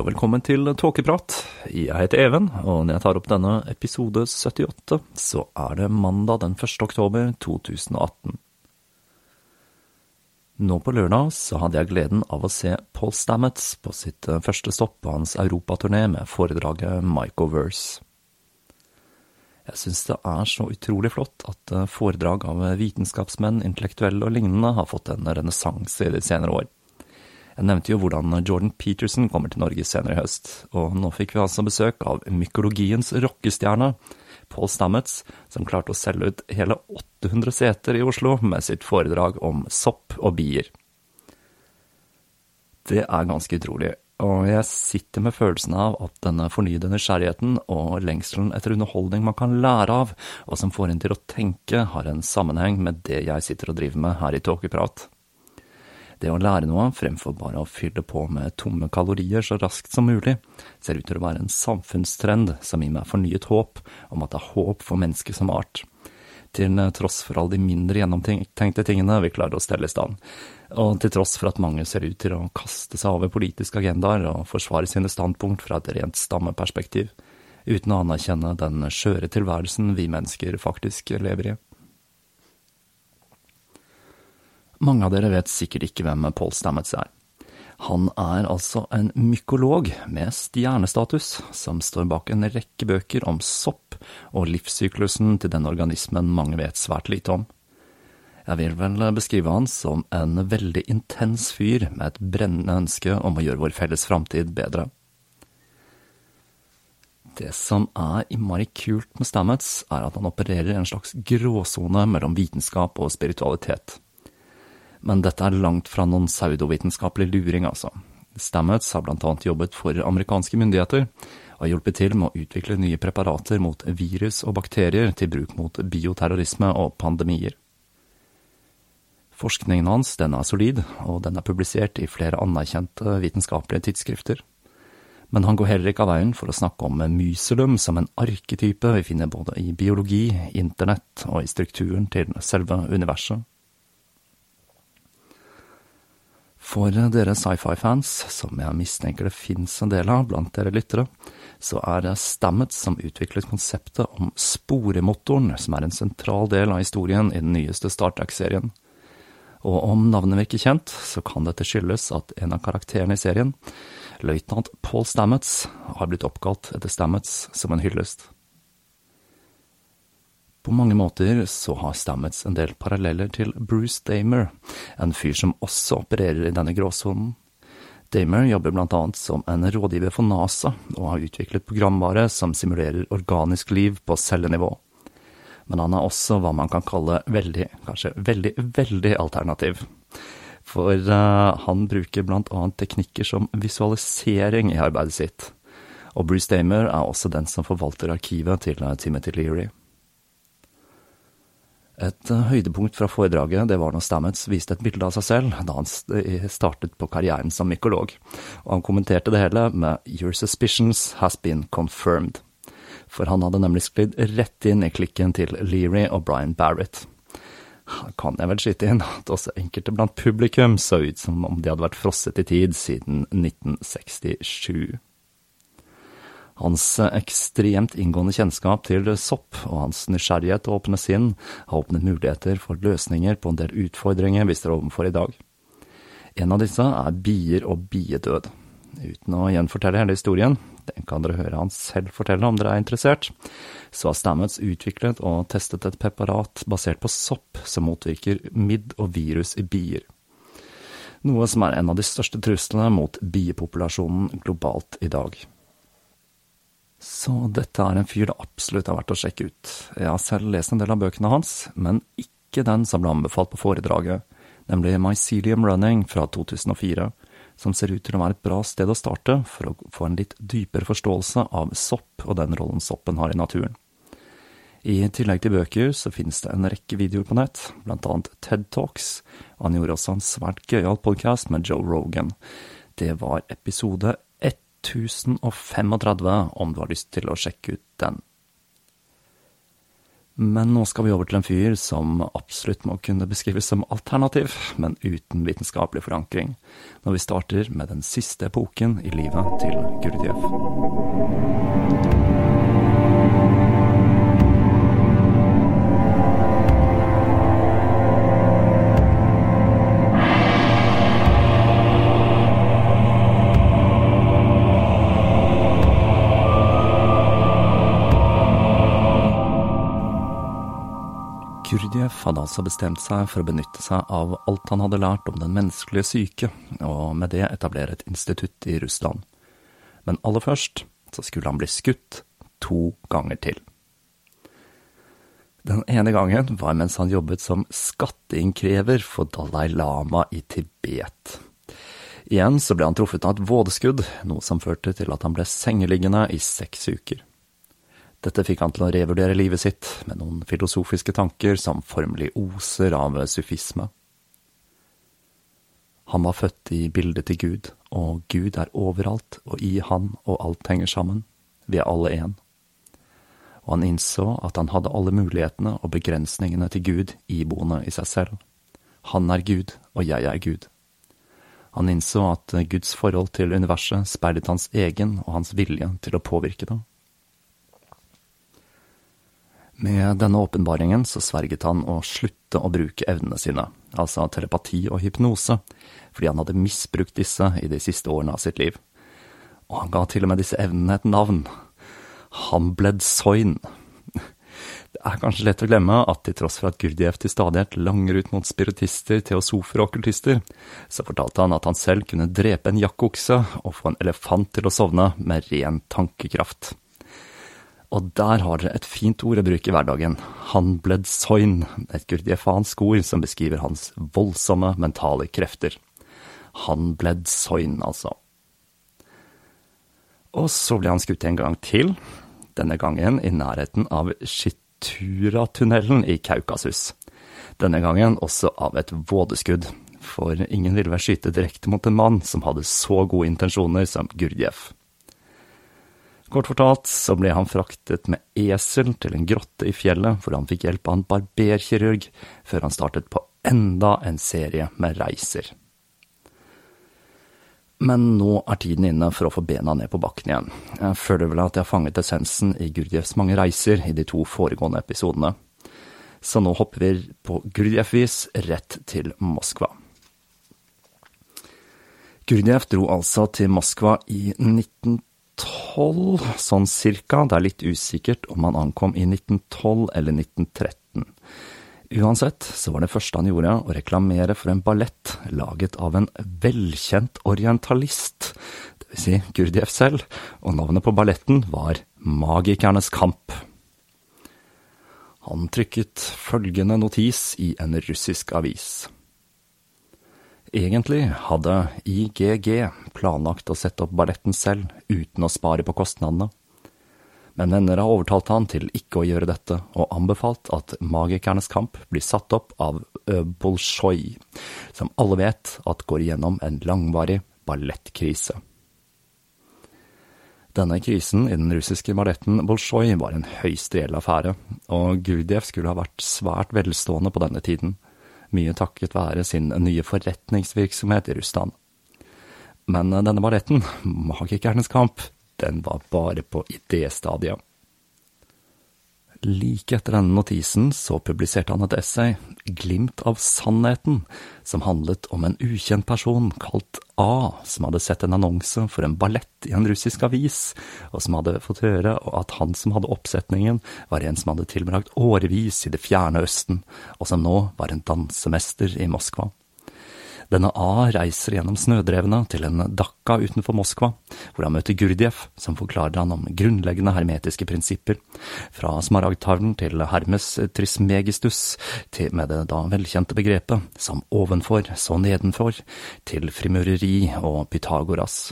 Og velkommen til Tåkeprat. Jeg heter Even, og når jeg tar opp denne episode 78, så er det mandag den 1. oktober 2018. Nå på lørdag så hadde jeg gleden av å se Paul Stamets på sitt første stopp på hans europaturné med foredraget Mycoverse. Jeg syns det er så utrolig flott at foredrag av vitenskapsmenn, intellektuelle og lignende har fått en renessanse i de senere år. Jeg nevnte jo hvordan Jordan Peterson kommer til Norge senere i høst, og nå fikk vi altså besøk av mykologiens rockestjerne, Paul Stamets, som klarte å selge ut hele 800 seter i Oslo med sitt foredrag om sopp og bier. Det er ganske utrolig, og jeg sitter med følelsen av at denne fornyede nysgjerrigheten og lengselen etter underholdning man kan lære av, og som får en til å tenke, har en sammenheng med det jeg sitter og driver med her i Tåkeprat. Det å lære noe fremfor bare å fylle på med tomme kalorier så raskt som mulig, ser ut til å være en samfunnstrend som gir meg fornyet håp om at det er håp for mennesket som art. Til tross for alle de mindre gjennomtenkte tingene vi klarer å stelle i stand, og til tross for at mange ser ut til å kaste seg over politiske agendaer og forsvare sine standpunkt fra et rent stammeperspektiv, uten å anerkjenne den skjøre tilværelsen vi mennesker faktisk lever i. Mange av dere vet sikkert ikke hvem Paul Stamets er. Han er altså en mykolog med stjernestatus, som står bak en rekke bøker om sopp og livssyklusen til den organismen mange vet svært lite om. Jeg vil vel beskrive han som en veldig intens fyr med et brennende ønske om å gjøre vår felles framtid bedre. Det som er innmari kult med Stamets, er at han opererer i en slags gråsone mellom vitenskap og spiritualitet. Men dette er langt fra noen pseudovitenskapelig luring, altså. Stamets har blant annet jobbet for amerikanske myndigheter, og hjulpet til med å utvikle nye preparater mot virus og bakterier til bruk mot bioterrorisme og pandemier. Forskningen hans den er solid, og den er publisert i flere anerkjente vitenskapelige tidsskrifter. Men han går heller ikke av veien for å snakke om myselum som en arketype vi finner både i biologi, internett og i strukturen til selve universet. For dere sci-fi-fans, som jeg mistenker det fins en del av blant dere lyttere, så er det Stammet som utviklet konseptet om sporemotoren, som er en sentral del av historien i den nyeste Star Trek-serien. Og om navnet virker kjent, så kan dette skyldes at en av karakterene i serien, løytnant Paul Stamets, har blitt oppkalt etter Stamets som en hyllest. På mange måter så har Stamets en del paralleller til Bruce Damer, en fyr som også opererer i denne gråsonen. Damer jobber blant annet som en rådgiver for NASA, og har utviklet programvare som simulerer organisk liv på cellenivå. Men han er også hva man kan kalle veldig, kanskje veldig, veldig alternativ. For uh, han bruker blant annet teknikker som visualisering i arbeidet sitt. Og Bruce Damer er også den som forvalter arkivet til uh, Timothy Leary. Et uh, høydepunkt fra foredraget det var når Stamets viste et bilde av seg selv da han startet på karrieren som mykolog, og han kommenterte det hele med 'Your suspicions has been confirmed'. For han hadde nemlig sklidd rett inn i klikken til Leary og Brian Barrett kan jeg vel skyte inn at også enkelte blant publikum så ut som om de hadde vært frosset i tid siden 1967. Hans ekstremt inngående kjennskap til sopp og hans nysgjerrighet og åpne sinn har åpnet muligheter for løsninger på en del utfordringer vi står overfor i dag. En av disse er bier og biedød. Uten å gjenfortelle hele historien, den kan dere høre han selv fortelle om dere er interessert, så har Stamets utviklet og testet et preparat basert på sopp som motvirker midd og virus i bier. Noe som er en av de største truslene mot biepopulasjonen globalt i dag. Så dette er en fyr det absolutt er verdt å sjekke ut. Jeg har selv lest en del av bøkene hans, men ikke den som ble anbefalt på foredraget, nemlig Mycelium Running fra 2004 som ser ut til å være et bra sted å starte for å få en litt dypere forståelse av sopp og den rollen soppen har i naturen. I tillegg til bøker så finnes det en rekke videoer på nett, blant annet TED Talks, og han gjorde også en svært gøyal podkast med Joe Rogan. Det var episode 1035, om du har lyst til å sjekke ut den. Men nå skal vi over til en fyr som absolutt må kunne beskrives som alternativ, men uten vitenskapelig forankring, når vi starter med den siste epoken i livet til Gurdjieff. Gurdjieff hadde altså bestemt seg for å benytte seg av alt han hadde lært om den menneskelige syke, og med det etablere et institutt i Russland. Men aller først så skulle han bli skutt to ganger til. Den ene gangen var mens han jobbet som skatteinnkrever for Dalai Lama i Tibet. Igjen så ble han truffet av et vådeskudd, noe som førte til at han ble sengeliggende i seks uker. Dette fikk han til å revurdere livet sitt med noen filosofiske tanker som formelig oser av sufisme. Han var født i bildet til Gud, og Gud er overalt, og i han og alt henger sammen. Vi er alle én. Og han innså at han hadde alle mulighetene og begrensningene til Gud iboende i seg selv. Han er Gud, og jeg er Gud. Han innså at Guds forhold til universet sperret hans egen og hans vilje til å påvirke det. Med denne åpenbaringen så sverget han å slutte å bruke evnene sine, altså telepati og hypnose, fordi han hadde misbrukt disse i de siste årene av sitt liv. Og han ga til og med disse evnene et navn. Hambled Soin. Det er kanskje lett å glemme at til tross for at Gurdjieff til stadighet langer ut mot spiritister, teosofer og okkultister, så fortalte han at han selv kunne drepe en jakkokse og få en elefant til å sovne med ren tankekraft. Og der har dere et fint ord å bruke i hverdagen, hanbledsoin, et gurdjefansk ord som beskriver hans voldsomme mentale krefter. Hanbledsoin, altså. Og så ble han skutt en gang til, denne gangen i nærheten av Chitura-tunnelen i Kaukasus. Denne gangen også av et vådeskudd, for ingen ville vel skyte direkte mot en mann som hadde så gode intensjoner som Gurdjieff. Kort fortalt så ble han fraktet med esel til en grotte i fjellet, hvor han fikk hjelp av en barberkirurg, før han startet på enda en serie med reiser. Men nå er tiden inne for å få bena ned på bakken igjen. Jeg føler vel at jeg har fanget essensen i Gurdjevs mange reiser i de to foregående episodene. Så nå hopper vi på Gurdjev-vis rett til Moskva. Gurdjev dro altså til Moskva i 1912 1912, sånn cirka. Det er litt usikkert om han ankom i 1912 eller 1913. Uansett så var det første han gjorde å reklamere for en ballett laget av en velkjent orientalist, vil si Gurdjieff selv, og navnet på balletten var Magikernes kamp. Han trykket følgende notis i en russisk avis. Egentlig hadde IGG planlagt å sette opp balletten selv, uten å spare på kostnadene. Men venner har overtalt han til ikke å gjøre dette, og anbefalt at Magikernes kamp blir satt opp av Bolsjoj, som alle vet at går igjennom en langvarig ballettkrise. Denne krisen i den russiske balletten Bolsjoj var en høyst reell affære, og Gurdjieff skulle ha vært svært velstående på denne tiden mye takket være sin nye forretningsvirksomhet i Russland. Men denne balletten, Magikernes kamp, den var bare på idéstadiet. Like etter denne notisen så publiserte han et essay, Glimt av sannheten, som handlet om en ukjent person kalt A, som hadde sett en annonse for en ballett i en russisk avis, og som hadde fått høre at han som hadde oppsetningen, var en som hadde tilbrakt årevis i det fjerne Østen, og som nå var en dansemester i Moskva. Denne A reiser gjennom snødrevene til en Dakka utenfor Moskva, hvor han møter Gurdjieff, som forklarer han om grunnleggende hermetiske prinsipper, fra smaragdtavlen til Hermes Trismegistus, til med det da velkjente begrepet som ovenfor, så nedenfor, til frimureri og Pythagoras.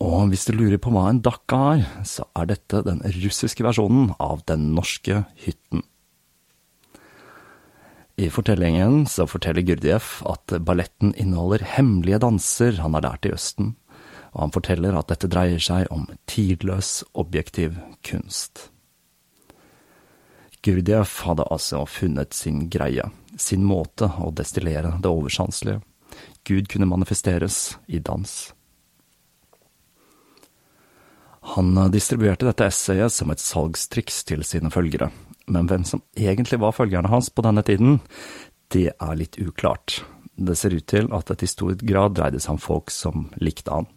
Og hvis du lurer på hva en dakka er, så er dette den russiske versjonen av den norske hytten. I fortellingen så forteller Gurdjieff at balletten inneholder hemmelige danser han har lært i Østen, og han forteller at dette dreier seg om tidløs, objektiv kunst. Gurdjieff hadde altså funnet sin greie, sin måte å destillere det oversanselige. Gud kunne manifesteres i dans. Han distribuerte dette essayet som et salgstriks til sine følgere, men hvem som egentlig var følgerne hans på denne tiden, det er litt uklart. Det ser ut til at det i stor grad dreide seg om folk som likte han.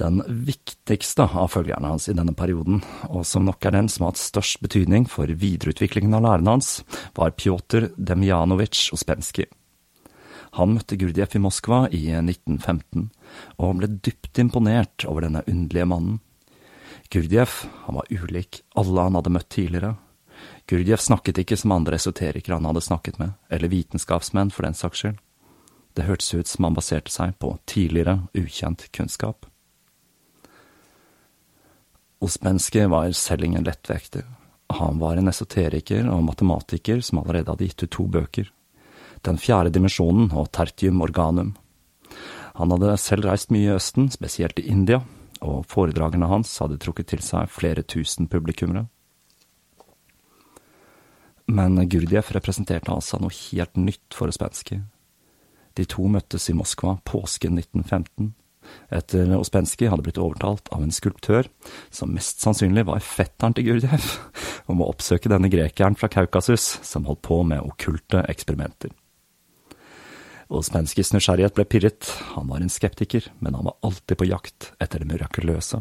Den viktigste av følgerne hans i denne perioden, og som nok er den som har hatt størst betydning for videreutviklingen av læren hans, var Pjotr Demjanovic Ospenskij. Han møtte Gurdjieff i Moskva i 1915, og ble dypt imponert over denne underlige mannen. Gurdjieff var ulik alle han hadde møtt tidligere. Gurdjieff snakket ikke som andre esoterikere han hadde snakket med, eller vitenskapsmenn for den saks skyld. Det hørtes ut som han baserte seg på tidligere, ukjent kunnskap. Ospensky var selv ingen lettvekter. Han var en esoteriker og matematiker som allerede hadde gitt ut to bøker, Den fjerde dimensjonen og Tertium organum. Han hadde selv reist mye i Østen, spesielt i India, og foredragene hans hadde trukket til seg flere tusen publikummere. Men Gurdjieff representerte altså noe helt nytt for Ospensky. De to møttes i Moskva påsken 1915, etter Ospensky hadde blitt overtalt av en skulptør, som mest sannsynlig var fetteren til Gurdjieff, om å oppsøke denne grekeren fra Kaukasus som holdt på med okkulte eksperimenter. Ospenskis nysgjerrighet ble pirret, han var en skeptiker, men han var alltid på jakt etter det mirakuløse.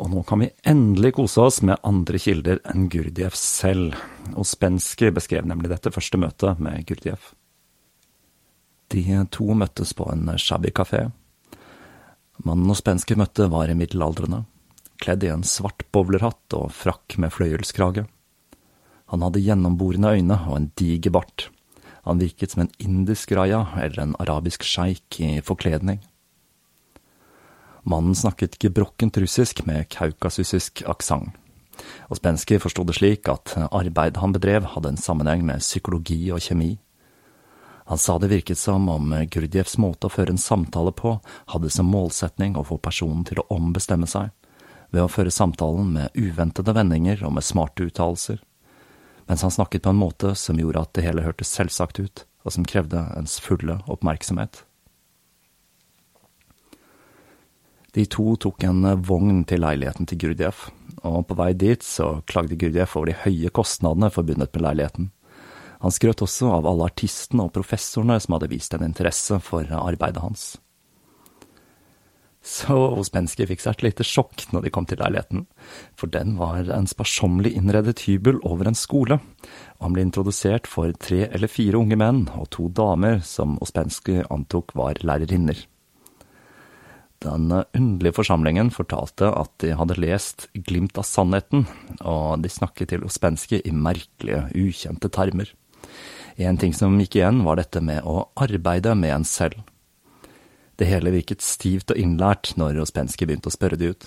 Og nå kan vi endelig kose oss med andre kilder enn Gurdjieff selv. Ospensky beskrev nemlig dette første møtet med Gurdjieff. De to møttes på en shabby kafé. Mannen Ospensky møtte var middelaldrende, kledd i en svart bowlerhatt og frakk med fløyelskrage. Han hadde gjennomborende øyne og en diger bart. Han virket som en indisk raja eller en arabisk sjeik i forkledning. Mannen snakket gebrokkent russisk med kaukasusisk aksent. Og Spensky forsto det slik at arbeidet han bedrev hadde en sammenheng med psykologi og kjemi. Han sa det virket som om Gurdjevs måte å føre en samtale på hadde som målsetning å få personen til å ombestemme seg, ved å føre samtalen med uventede vendinger og med smarte uttalelser mens han snakket på en måte som gjorde at det hele hørtes selvsagt ut, og som krevde ens fulle oppmerksomhet. De to tok en vogn til leiligheten til Gurdjieff, og på vei dit så klagde Gurdjieff over de høye kostnadene forbundet med leiligheten. Han skrøt også av alle artistene og professorene som hadde vist en interesse for arbeidet hans. Så Ospensky fikk seg et lite sjokk når de kom til leiligheten, for den var en sparsommelig innredet hybel over en skole, og han ble introdusert for tre eller fire unge menn og to damer som Ospensky antok var lærerinner. Den underlige forsamlingen fortalte at de hadde lest Glimt av sannheten, og de snakket til Ospensky i merkelige, ukjente termer. En ting som gikk igjen, var dette med å arbeide med en selv. Det hele virket stivt og innlært når Ospensky begynte å spørre det ut,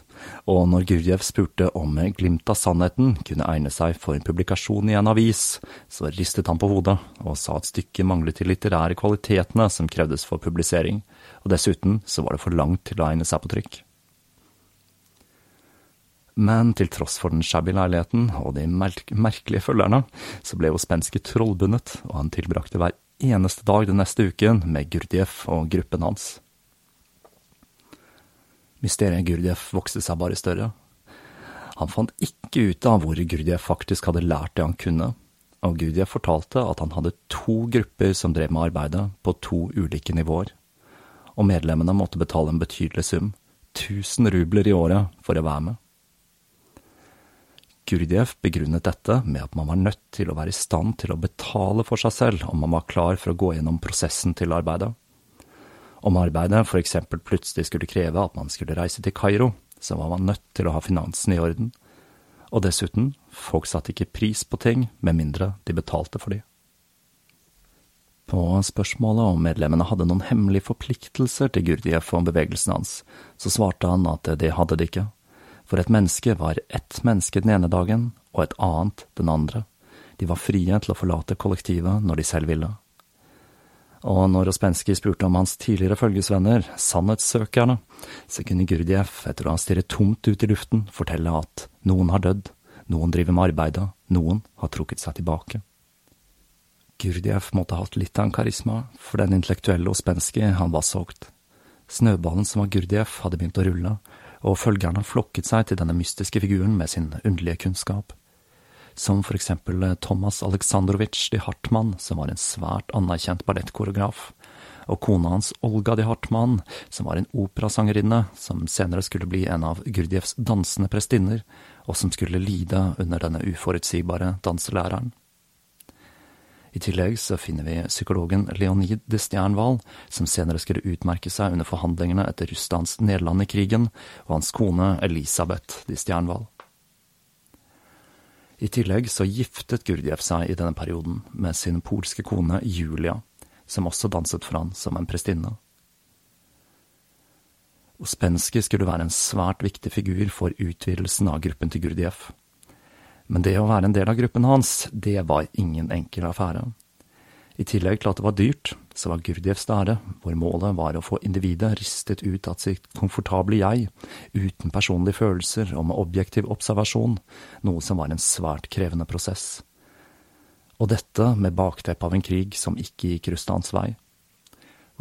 og når Gurdjev spurte om glimt av sannheten kunne egne seg for en publikasjon i en avis, så ristet han på hodet og sa at stykket manglet de litterære kvalitetene som krevdes for publisering, og dessuten så var det for langt til å egne seg på trykk. Men til tross for den shabby leiligheten og de merkelige følgerne, så ble Ospensky trollbundet, og han tilbrakte hver eneste dag den neste uken med Gurdjieff og gruppen hans. Mysteriet Gurdjieff vokste seg bare større. Han fant ikke ut av hvor Gurdjieff faktisk hadde lært det han kunne, og Gurdjieff fortalte at han hadde to grupper som drev med arbeidet, på to ulike nivåer, og medlemmene måtte betale en betydelig sum, 1000 rubler i året, for å være med. Gurdjieff begrunnet dette med at man var nødt til å være i stand til å betale for seg selv om man var klar for å gå gjennom prosessen til arbeidet. Om arbeidet eksempel plutselig skulle kreve at man skulle reise til Kairo, så var man nødt til å ha finansene i orden. Og dessuten, folk satte ikke pris på ting med mindre de betalte for de. På spørsmålet om medlemmene hadde noen hemmelige forpliktelser til Gurdjieff og bevegelsen hans, så svarte han at det hadde de ikke. For et menneske var ett menneske den ene dagen, og et annet den andre. De var frie til å forlate kollektivet når de selv ville og når Ospensky spurte om hans tidligere følgesvenner, sannhetssøkerne, så kunne Gurdjieff, etter å ha stirret tomt ut i luften, fortelle at noen har dødd, noen driver med arbeidet, noen har trukket seg tilbake. Gurdjieff måtte ha hatt litt av en karisma, for den intellektuelle Ospensky, han var solgt. Snøballen som var Gurdjieff, hadde begynt å rulle, og følgerne flokket seg til denne mystiske figuren med sin underlige kunnskap som for eksempel eh, Thomas Aleksandrovitsj de Hartmann, som var en svært anerkjent ballettkoreograf, og kona hans Olga de Hartmann, som var en operasangerinne, som senere skulle bli en av Gurdjevs dansende prestinner, og som skulle lide under denne uforutsigbare danselæreren. I tillegg så finner vi psykologen Leonid de Stjernwall, som senere skulle utmerke seg under forhandlingene etter Russlands nederland i krigen, og hans kone Elisabeth de Stjernwall. I tillegg så giftet Gurdjieff seg i denne perioden med sin polske kone Julia, som også danset for han som en prestinne. Ospensky skulle være en svært viktig figur for utvidelsen av gruppen til Gurdjieff. Men det å være en del av gruppen hans, det var ingen enkel affære. I tillegg til at det var dyrt, så var Gurdjevs lære, hvor målet var å få individet ristet ut av sitt komfortable jeg, uten personlige følelser og med objektiv observasjon, noe som var en svært krevende prosess. Og dette med bakteppet av en krig som ikke gikk Russlands vei.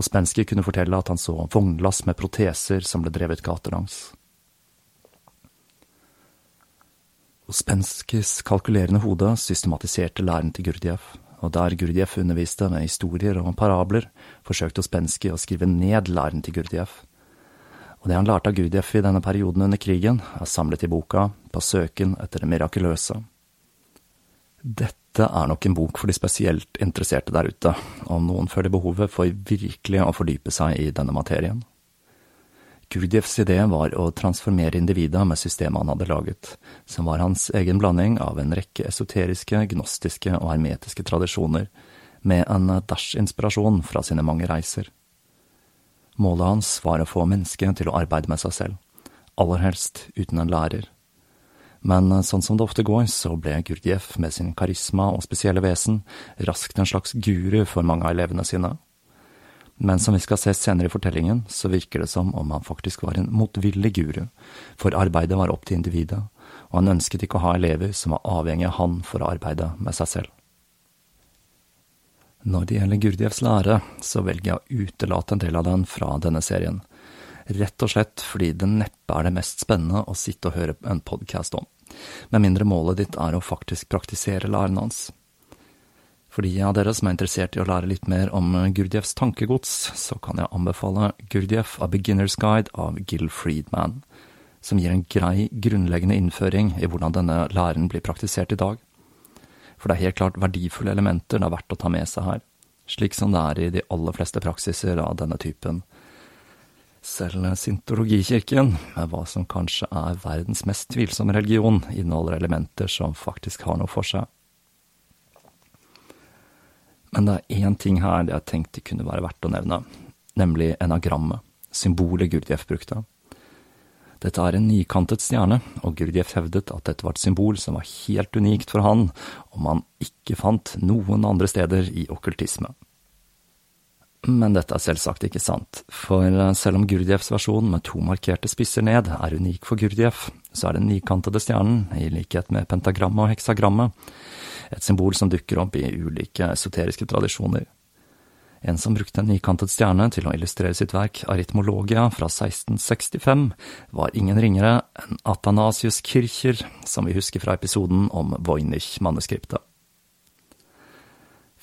Ospensky kunne fortelle at han så vognlass med proteser som ble drevet gatelangs. Ospenskys kalkulerende hode systematiserte læren til Gurdjieff og der Gurdjieff underviste med historier og parabler, forsøkte Ospensky å skrive ned læren til Gurdjieff. Og det han lærte av Gurdjieff i denne perioden under krigen, er samlet i boka På søken etter det mirakuløse. Dette er nok en bok for de spesielt interesserte der ute, om noen føler behovet for virkelig å fordype seg i denne materien. Gurdjieffs idé var å transformere individet med systemet han hadde laget, som var hans egen blanding av en rekke esoteriske, gnostiske og hermetiske tradisjoner, med en dash inspirasjon fra sine mange reiser. Målet hans var å få mennesket til å arbeide med seg selv, aller helst uten en lærer. Men sånn som det ofte går, så ble Gurdjieff med sin karisma og spesielle vesen raskt en slags guru for mange av elevene sine men som vi skal se senere i fortellingen, så virker det som om han faktisk var en motvillig guru, for arbeidet var opp til individet, og han ønsket ikke å ha elever som var avhengig av han for å arbeide med seg selv. Når det gjelder Gurdjevs lære, så velger jeg å utelate en del av den fra denne serien, rett og slett fordi det neppe er det mest spennende å sitte og høre en podkast om, med mindre målet ditt er å faktisk praktisere læren hans. For de av dere som er interessert i å lære litt mer om Gurdjevs tankegods, så kan jeg anbefale Gurdjev A Beginner's Guide av Gil Friedman, som gir en grei, grunnleggende innføring i hvordan denne læren blir praktisert i dag. For det er helt klart verdifulle elementer det er verdt å ta med seg her, slik som det er i de aller fleste praksiser av denne typen. Selv sintologikirken, med hva som kanskje er verdens mest tvilsomme religion, inneholder elementer som faktisk har noe for seg. Men det er én ting her jeg tenkte kunne være verdt å nevne, nemlig enagrammet, symbolet Gurdjieff brukte. Dette er en nikantet stjerne, og Gurdjieff hevdet at dette var et symbol som var helt unikt for han, og man ikke fant noen andre steder i okkultisme. Men dette er selvsagt ikke sant, for selv om Gurdjieffs versjon med to markerte spisser ned er unik for Gurdjieff, så er den nikantede stjernen, i likhet med pentagrammet og heksagrammet, et symbol som dukker opp i ulike esoteriske tradisjoner. En som brukte en nikantet stjerne til å illustrere sitt verk Aritmologia fra 1665, var ingen ringere enn Athanasius Kircher, som vi husker fra episoden om Voynich-manuskriptet.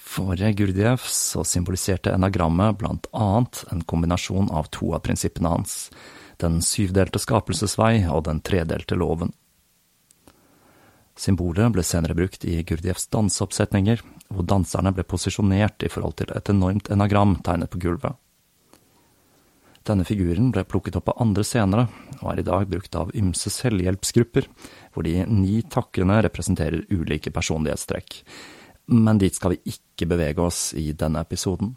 For Gurdjieff så symboliserte enagrammet blant annet en kombinasjon av to av prinsippene hans, den syvdelte skapelsesvei og den tredelte loven. Symbolet ble senere brukt i Gurdjevs danseoppsetninger, hvor danserne ble posisjonert i forhold til et enormt enagram tegnet på gulvet. Denne figuren ble plukket opp av andre senere, og er i dag brukt av ymse selvhjelpsgrupper, hvor de ni takkene representerer ulike personlighetstrekk. Men dit skal vi ikke bevege oss i denne episoden.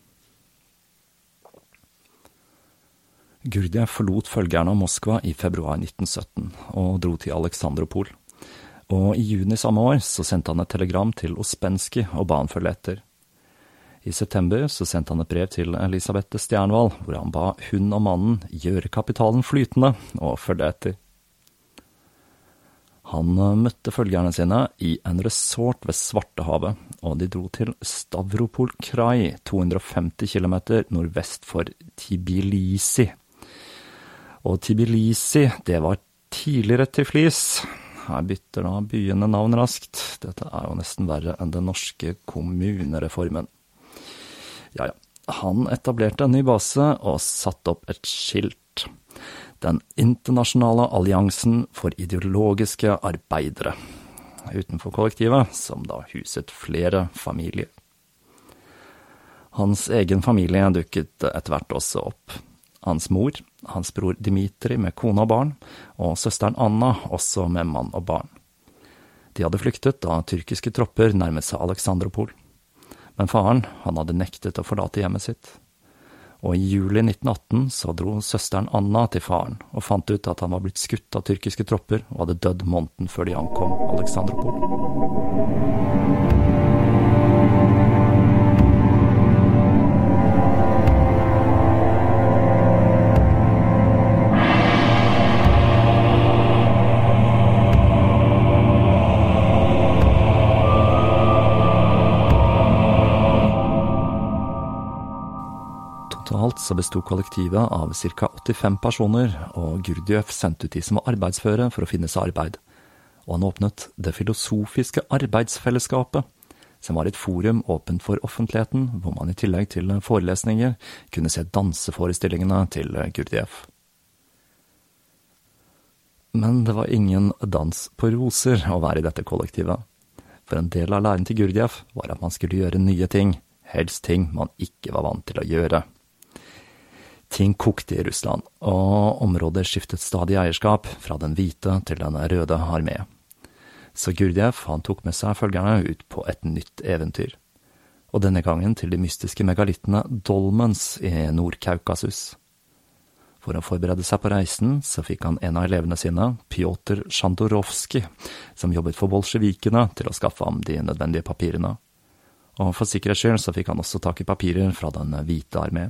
Gurdjev forlot følgerne av Moskva i februar 1917 og dro til Aleksandropol og i juni samme år så sendte han et telegram til Ospensky og ba han følge etter. I september så sendte han et brev til Elisabeth Stjernvall, hvor han ba hun og mannen gjøre kapitalen flytende og følge etter. Han møtte følgerne sine i en resort ved Svartehavet, og de dro til Stavropol Krai, 250 km nordvest for Tibilisi. Og Tibilisi, det var tidligere Tiflis, her bytter da byene navn raskt. Dette er jo nesten verre enn den norske kommunereformen. Ja ja, han etablerte en ny base og satte opp et skilt. Den internasjonale alliansen for ideologiske arbeidere. Utenfor kollektivet, som da huset flere familier. Hans egen familie dukket etter hvert også opp hans mor, hans bror Dimitri med kone og barn, og søsteren Anna, også med mann og barn. De hadde flyktet da tyrkiske tropper nærmet seg Aleksandropol. Men faren, han hadde nektet å forlate hjemmet sitt. Og i juli 1918 så dro søsteren Anna til faren, og fant ut at han var blitt skutt av tyrkiske tropper og hadde dødd måneden før de ankom Aleksandropol. Så besto kollektivet av ca 85 personer, og Gurdjieff sendte ut de som var arbeidsføre for å finne seg arbeid. Og han åpnet Det filosofiske arbeidsfellesskapet, som var et forum åpent for offentligheten, hvor man i tillegg til forelesninger kunne se danseforestillingene til Gurdjieff. Men det var ingen dans på roser å være i dette kollektivet, for en del av læren til Gurdjieff var at man skulle gjøre nye ting, helst ting man ikke var vant til å gjøre. Ting kokte i Russland, og området skiftet stadig eierskap, fra den hvite til den røde armé. Så Gurdjev han tok med seg følgerne ut på et nytt eventyr. Og denne gangen til de mystiske megalittene Dolmens i Nord-Kaukasus. For å forberede seg på reisen, så fikk han en av elevene sine, Pjotr Sjandorovskij, som jobbet for bolsjevikene, til å skaffe ham de nødvendige papirene. Og for sikkerhets skyld så fikk han også tak i papirer fra Den hvite armé.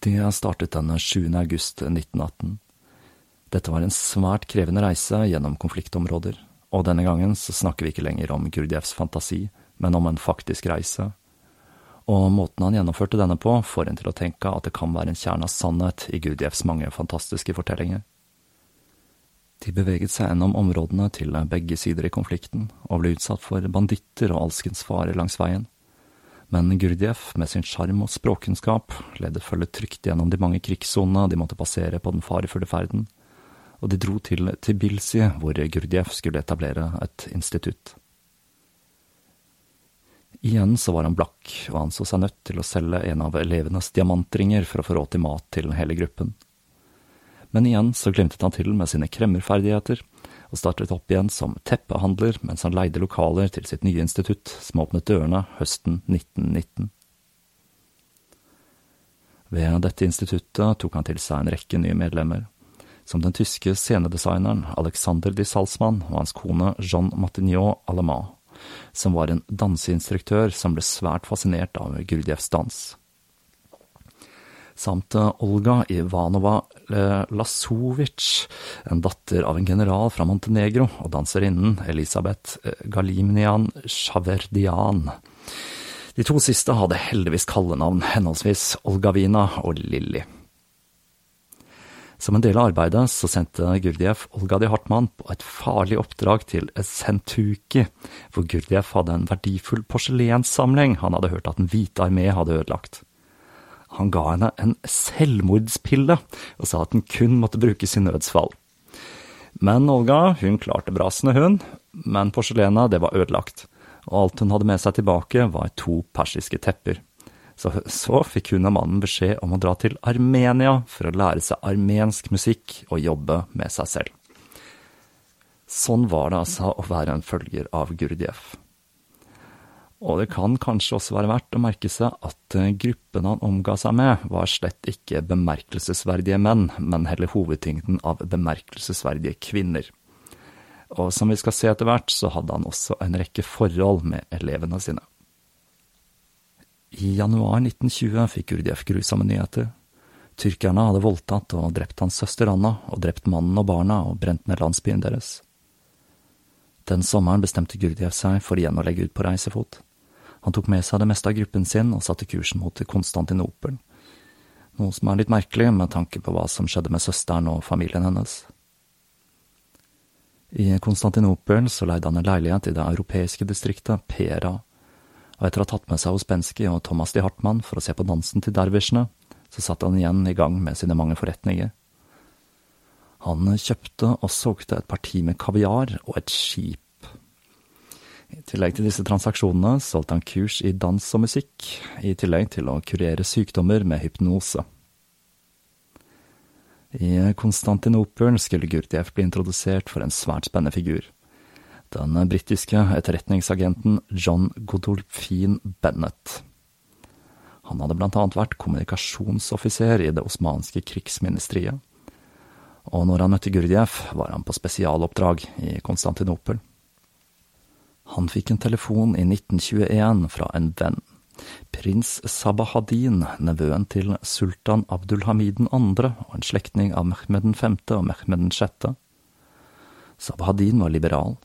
De startet den 7. august 1918. Dette var en svært krevende reise gjennom konfliktområder, og denne gangen så snakker vi ikke lenger om Gurdjevs fantasi, men om en faktisk reise. Og måten han gjennomførte denne på, får en til å tenke at det kan være en kjerne av sannhet i Gurdjevs mange fantastiske fortellinger. De beveget seg gjennom områdene til begge sider i konflikten, og ble utsatt for banditter og alskens farer langs veien. Men Gurdjieff, med sin sjarm og språkkunnskap, ledet følget trygt gjennom de mange krigssonene de måtte passere på den farefulle ferden, og de dro til Tbilisi, hvor Gurdjieff skulle etablere et institutt. Igjen så var han blakk, og han så seg nødt til å selge en av elevenes diamantringer for å få råd til mat til hele gruppen. Men igjen så glimtet han til med sine kremmerferdigheter, og startet opp igjen som teppehandler mens han leide lokaler til sitt nye institutt, som åpnet dørene høsten 1919. Ved dette instituttet tok han til seg en rekke nye medlemmer, som den tyske scenedesigneren Alexander de Salzmann og hans kone Jean Matignon Allemand, som var en danseinstruktør som ble svært fascinert av Gurdjevs dans samt Olga Ivanova Lasovic, en datter av en general fra Montenegro, og danserinnen Elisabeth Galimnian Shaverdian. De to siste hadde heldigvis kallenavn, henholdsvis Olgavina og Lilly. Som en del av arbeidet så sendte Gurdjieff Olga de Hartmann på et farlig oppdrag til Sentuki, hvor Gurdjieff hadde en verdifull porselenssamling han hadde hørt at Den hvite armé hadde ødelagt. Han ga henne en selvmordspille og sa at den kun måtte brukes i nødsfall. Men Olga, hun klarte brasene, hun, men porselenet, det var ødelagt, og alt hun hadde med seg tilbake, var to persiske tepper. Så, så fikk hun og mannen beskjed om å dra til Armenia for å lære seg armensk musikk og jobbe med seg selv. Sånn var det altså å være en følger av Gurdjieff. Og det kan kanskje også være verdt å merke seg at eh, gruppen han omga seg med, var slett ikke bemerkelsesverdige menn, men heller hovedtyngden av bemerkelsesverdige kvinner. Og som vi skal se etter hvert, så hadde han også en rekke forhold med elevene sine. I januar 1920 fikk Gurdjieff grusomme nyheter. Tyrkerne hadde voldtatt og drept hans søster Anna, og drept mannen og barna og brent ned landsbyen deres. Den sommeren bestemte Gurdjev seg for igjen å legge ut på reisefot. Han tok med seg det meste av gruppen sin og satte kursen mot Konstantinopel, noe som er litt merkelig med tanke på hva som skjedde med søsteren og familien hennes. I Konstantinopel så leide han en leilighet i det europeiske distriktet Pera, og etter å ha tatt med seg Ospensky og Thomas de Hartmann for å se på dansen til dervisjene, så satte han igjen i gang med sine mange forretninger. Han kjøpte og solgte et parti med kaviar og et skip i tillegg til disse transaksjonene solgte han kurs i dans og musikk, i tillegg til å kurere sykdommer med hypnose. I Konstantinopel skulle Gurdjieff bli introdusert for en svært spennende figur. Den britiske etterretningsagenten John Godolphin Bennett. Han hadde blant annet vært kommunikasjonsoffiser i det osmanske krigsministeriet. Og når han møtte Gurdjieff, var han på spesialoppdrag i Konstantinopel. Han fikk en telefon i 1921 fra en venn. Prins Sabahadin, nevøen til sultan Abdulhamid 2. og en slektning av Mehmed 5. og Mehmed 6. Sabahadin var liberal.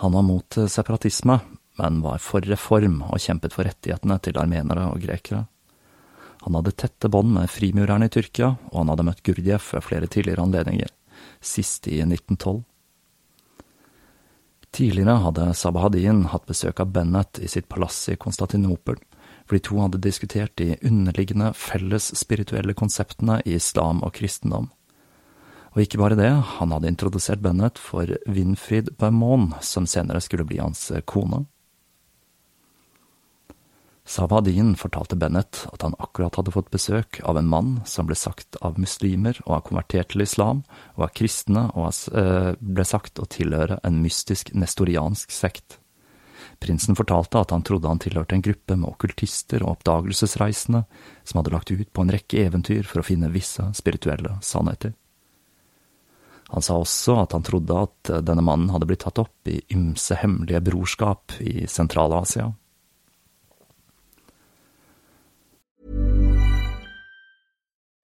Han var mot separatisme, men var for reform og kjempet for rettighetene til armenere og grekere. Han hadde tette bånd med frimurerne i Tyrkia, og han hadde møtt Gurdjieff ved flere tidligere anledninger, sist i 1912. Tidligere hadde Sabahadin hatt besøk av Bennett i sitt palass i Konstantinopel, for de to hadde diskutert de underliggende felles spirituelle konseptene i islam og kristendom. Og ikke bare det, han hadde introdusert Bennett for Winfried Bermond, som senere skulle bli hans kone. Sabadin fortalte Bennett at han akkurat hadde fått besøk av en mann som ble sagt av muslimer å ha konvertert til islam, og av kristne og eh, ble sagt å tilhøre en mystisk nestoriansk sekt. Prinsen fortalte at han trodde han tilhørte en gruppe med okkultister og oppdagelsesreisende som hadde lagt ut på en rekke eventyr for å finne visse spirituelle sannheter. Han sa også at han trodde at denne mannen hadde blitt tatt opp i ymse hemmelige brorskap i Sentral-Asia.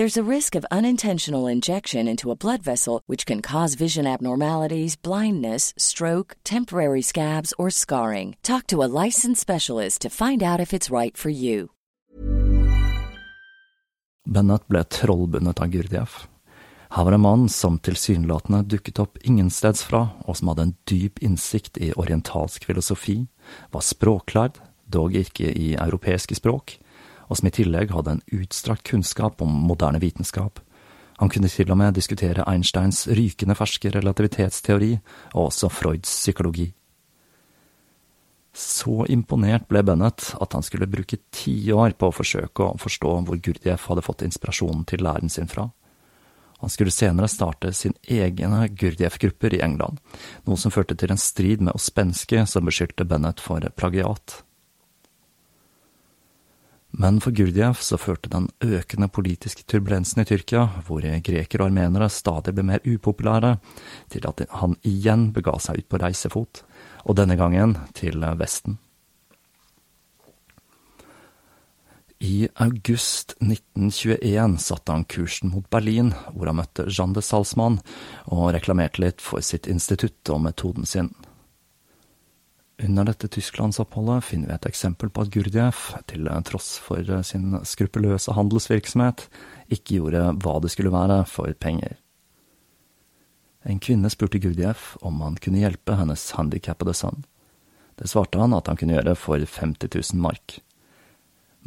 There's a risk of unintentional injection into a blood vessel, which can cause vision abnormalities, blindness, stroke, temporary scabs, or scarring. Talk to a licensed specialist to find out if it's right for you. Bennett ble trollbundet av Gurdjieff. Her var en mann som tilsynelatende dukket opp ingensteds fra, og som hadde en dyp innsikt i orientalsk filosofi, var språklærd, dog ikke i europeiske språk, og som i tillegg hadde en utstrakt kunnskap om moderne vitenskap. Han kunne til og med diskutere Einsteins rykende ferske relativitetsteori, og også Freuds psykologi. Så imponert ble Bennett at han skulle bruke ti år på å forsøke å forstå hvor Gurdjieff hadde fått inspirasjonen til læren sin fra. Han skulle senere starte sin egne Gurdjieff-grupper i England, noe som førte til en strid med Ospenske, som beskyldte Bennett for plagiat. Men for Gurdjieff så førte den økende politiske turbulensen i Tyrkia, hvor grekere og armenere stadig ble mer upopulære, til at han igjen bega seg ut på reisefot, og denne gangen til Vesten. I august 1921 satte han kursen mot Berlin, hvor han møtte Jean de Salzmann og reklamerte litt for sitt institutt og metoden sin. Under dette tysklandsoppholdet finner vi et eksempel på at Gurdjieff, til tross for sin skruppelløse handelsvirksomhet, ikke gjorde hva det skulle være for penger. En kvinne spurte Gurdjieff om han kunne hjelpe hennes handikappede sønn. Det svarte han at han kunne gjøre for 50 000 mark.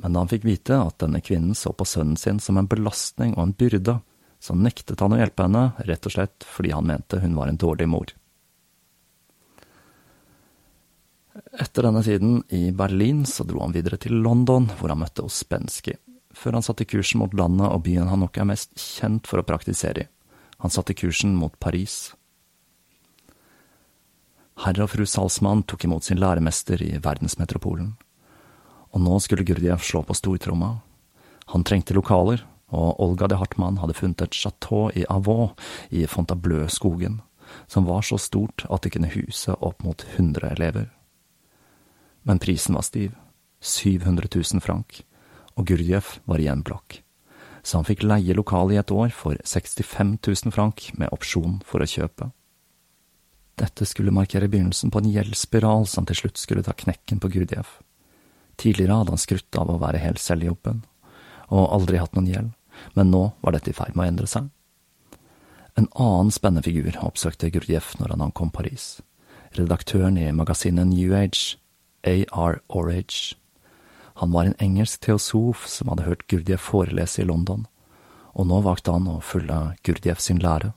Men da han fikk vite at denne kvinnen så på sønnen sin som en belastning og en byrde, så nektet han å hjelpe henne, rett og slett fordi han mente hun var en dårlig mor. Etter denne tiden i Berlin så dro han videre til London, hvor han møtte Ospensky, før han satte kursen mot landet og byen han nok er mest kjent for å praktisere i. Han satte kursen mot Paris. Herr og fru Salzmann tok imot sin læremester i verdensmetropolen. Og nå skulle Gurdjieff slå på stortromma. Han trengte lokaler, og Olga de Hartmann hadde funnet et chateau i Avaux i Fontablø skogen. som var så stort at det kunne huse opp mot 100 elever men prisen var stiv, 700 000 frank, og Gurdjieff var igjen blakk, så han fikk leie lokalet i et år for 65 000 frank med opsjon for å kjøpe. Dette skulle markere begynnelsen på en gjeldsspiral som til slutt skulle ta knekken på Gurdjieff. Tidligere hadde han skrutt av å være helt selvhjulpen, og aldri hatt noen gjeld, men nå var dette i ferd med å endre seg. En annen spennende figur oppsøkte Gurdjieff når han ankom Paris. Redaktøren i magasinet New Age, A.R. Orage. Han var en engelsk teosof som hadde hørt Gurdjieff forelese i London, og nå valgte han å følge Gurdjieff sin lære.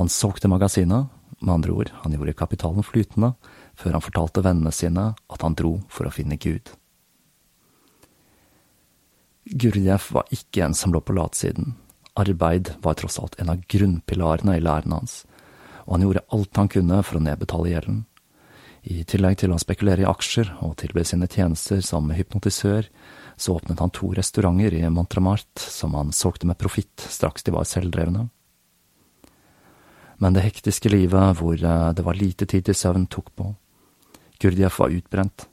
Han solgte magasinet, med andre ord, han gjorde kapitalen flytende, før han fortalte vennene sine at han dro for å finne Gud. Gurdjieff var ikke en som lå på latsiden. Arbeid var tross alt en av grunnpilarene i læren hans, og han gjorde alt han kunne for å nedbetale gjelden. I tillegg til å spekulere i aksjer og tilby sine tjenester som hypnotisør, så åpnet han to restauranter i Montramart som han solgte med profitt straks de var selvdrevne. Men det hektiske livet, hvor eh, det var lite tid til søvn, tok på. Gurdjieff var utbrent.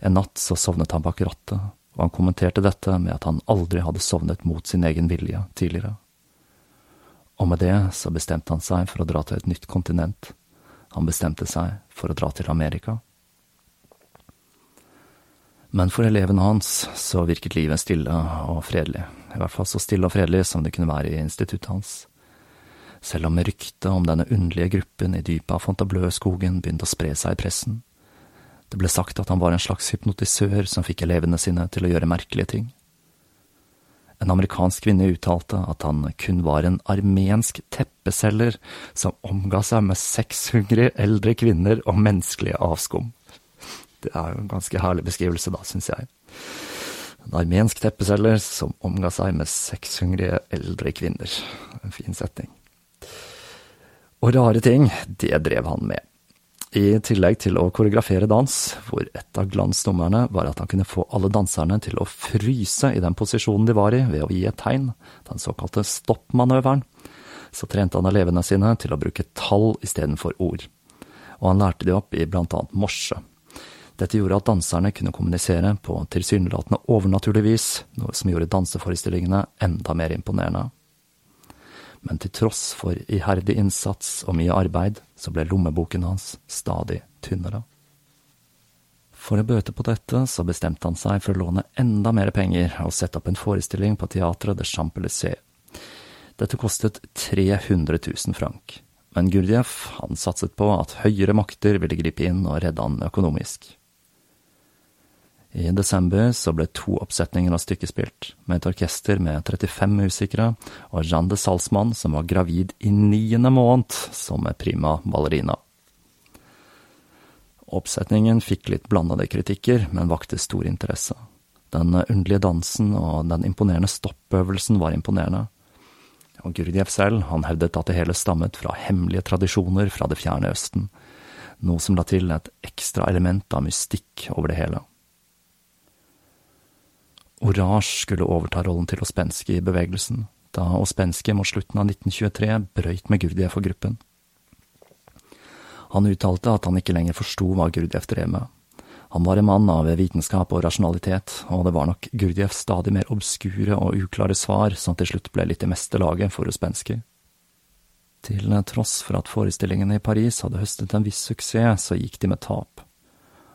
En natt så sovnet han bak rattet, og han kommenterte dette med at han aldri hadde sovnet mot sin egen vilje tidligere. Og med det så bestemte han seg for å dra til et nytt kontinent han bestemte seg for å dra til Amerika. Men for elevene hans så virket livet stille og fredelig, i hvert fall så stille og fredelig som det kunne være i instituttet hans. Selv om ryktet om denne underlige gruppen i dypet av Fontableu-skogen begynte å spre seg i pressen. Det ble sagt at han var en slags hypnotisør som fikk elevene sine til å gjøre merkelige ting. En amerikansk kvinne uttalte at han kun var en armensk teppeselger som omga seg med sexhungrige eldre kvinner og menneskelige avskum. Det er jo en ganske herlig beskrivelse, da, syns jeg. En armensk teppeselger som omga seg med sexhungrige eldre kvinner. En fin setning. Og rare ting, det drev han med. I tillegg til å koreografere dans, hvor et av glansnummerne var at han kunne få alle danserne til å fryse i den posisjonen de var i ved å gi et tegn, den såkalte stoppmanøveren, så trente han elevene sine til å bruke tall istedenfor ord, og han lærte de opp i blant annet morse. Dette gjorde at danserne kunne kommunisere på tilsynelatende overnaturlig vis, noe som gjorde danseforestillingene enda mer imponerende men til tross for iherdig innsats og mye arbeid, så ble lommeboken hans stadig tynnere. For å bøte på dette, så bestemte han seg for å låne enda mer penger og sette opp en forestilling på teatret de Champs-Élysées. Dette kostet 300 000 frank, men Gurdjieff han satset på at høyere makter ville gripe inn og redde han økonomisk. I desember så ble to oppsetninger av stykket spilt, med et orkester med 35 musikere og Jeanne Salzmann, som var gravid i niende måned, som prima ballerina. Oppsetningen fikk litt blandede kritikker, men vakte stor interesse. Den underlige dansen og den imponerende stoppøvelsen var imponerende. Og Gurdjieff selv, han hevdet at det hele stammet fra hemmelige tradisjoner fra det fjerne Østen, noe som la til et ekstra element av mystikk over det hele. Orage skulle overta rollen til Ospenski i bevegelsen, da Ospenski mot slutten av 1923 brøyt med Gurdjieff og gruppen. Han uttalte at han ikke lenger forsto hva Gurdjieff drev med. Han var en mann av vitenskap og rasjonalitet, og det var nok Gurdjieffs stadig mer obskure og uklare svar som til slutt ble litt i meste laget for Ospenski. Til tross for at forestillingene i Paris hadde høstet en viss suksess, så gikk de med tap,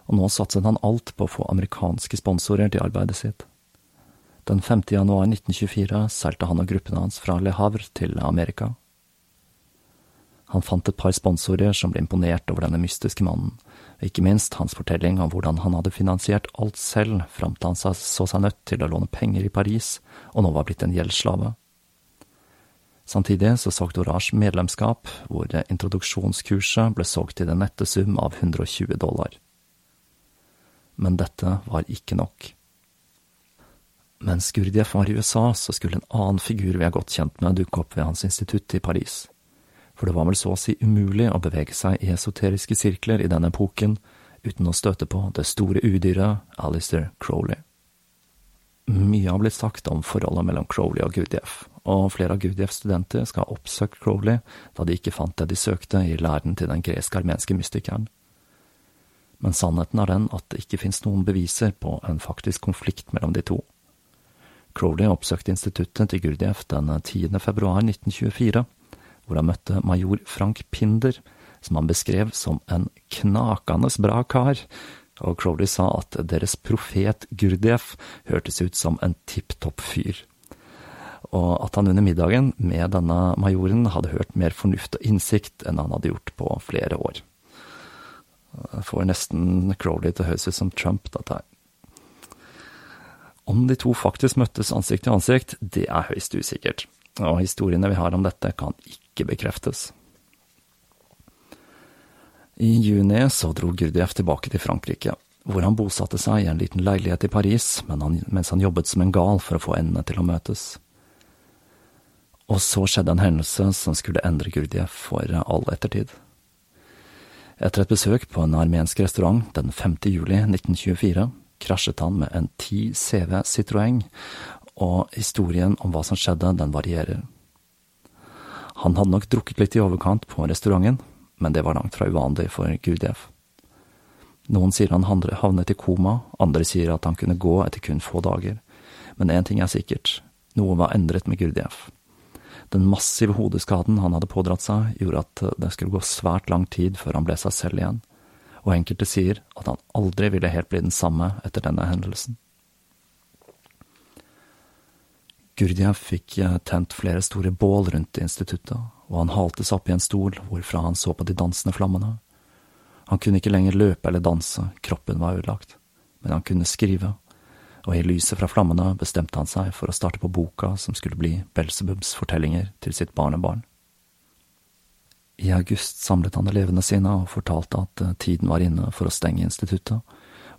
og nå satset han alt på å få amerikanske sponsorer til arbeidet sitt. Den 5. januar 1924 seilte han og gruppen hans fra Le Havre til Amerika. Han fant et par sponsorer som ble imponert over denne mystiske mannen, og ikke minst hans fortelling om hvordan han hadde finansiert alt selv fram til han så seg nødt til å låne penger i Paris, og nå var blitt en gjeldsslave. Samtidig så solgte Orage medlemskap, hvor introduksjonskurset ble solgt til den nette sum av 120 dollar. Men dette var ikke nok. Mens Gurdjieff var i USA, så skulle en annen figur vi er godt kjent med, dukke opp ved hans institutt i Paris. For det var vel så å si umulig å bevege seg i esoteriske sirkler i denne epoken uten å støte på det store udyret Alistair Crowley. Mye har blitt sagt om forholdet mellom Crowley og Gurdjieff, og flere av Gurdjieffs studenter skal ha oppsøkt Crowley da de ikke fant det de søkte i læren til den gresk-armenske mystikeren. Men sannheten er den at det ikke finnes noen beviser på en faktisk konflikt mellom de to. Crowley oppsøkte instituttet til Gurdjieff den 10. februar 1924, hvor han møtte major Frank Pinder, som han beskrev som en knakende bra kar, og Crowley sa at deres profet Gurdjieff hørtes ut som en tipp topp fyr, og at han under middagen med denne majoren hadde hørt mer fornuft og innsikt enn han hadde gjort på flere år. Det får nesten Crowley til å høres ut som Trump, dette her. Om de to faktisk møttes ansikt til ansikt, det er høyst usikkert, og historiene vi har om dette kan ikke bekreftes. I juni så dro Gurdjieff tilbake til Frankrike, hvor han bosatte seg i en liten leilighet i Paris mens han jobbet som en gal for å få endene til å møtes. Og så skjedde en hendelse som skulle endre Gurdjieff for all ettertid. Etter et besøk på en armensk restaurant den 5. juli 1924 krasjet han med en 10 CV Citroën, og historien om hva som skjedde, den varierer. Han hadde nok drukket litt i overkant på restauranten, men det var langt fra uvanlig for Gudjev. Noen sier han havnet i koma, andre sier at han kunne gå etter kun få dager. Men én ting er sikkert, noe var endret med Gurdjieff. Den massive hodeskaden han hadde pådratt seg, gjorde at det skulle gå svært lang tid før han ble seg selv igjen og enkelte sier at han aldri ville helt bli den samme etter denne hendelsen. Gurdjieff fikk eh, tent flere store bål rundt instituttet, og han halte seg opp i en stol hvorfra han så på de dansende flammene. Han kunne ikke lenger løpe eller danse, kroppen var ødelagt, men han kunne skrive, og i lyset fra flammene bestemte han seg for å starte på boka som skulle bli Belsebubs fortellinger til sitt barnebarn. I august samlet han elevene sine og fortalte at eh, tiden var inne for å stenge instituttet,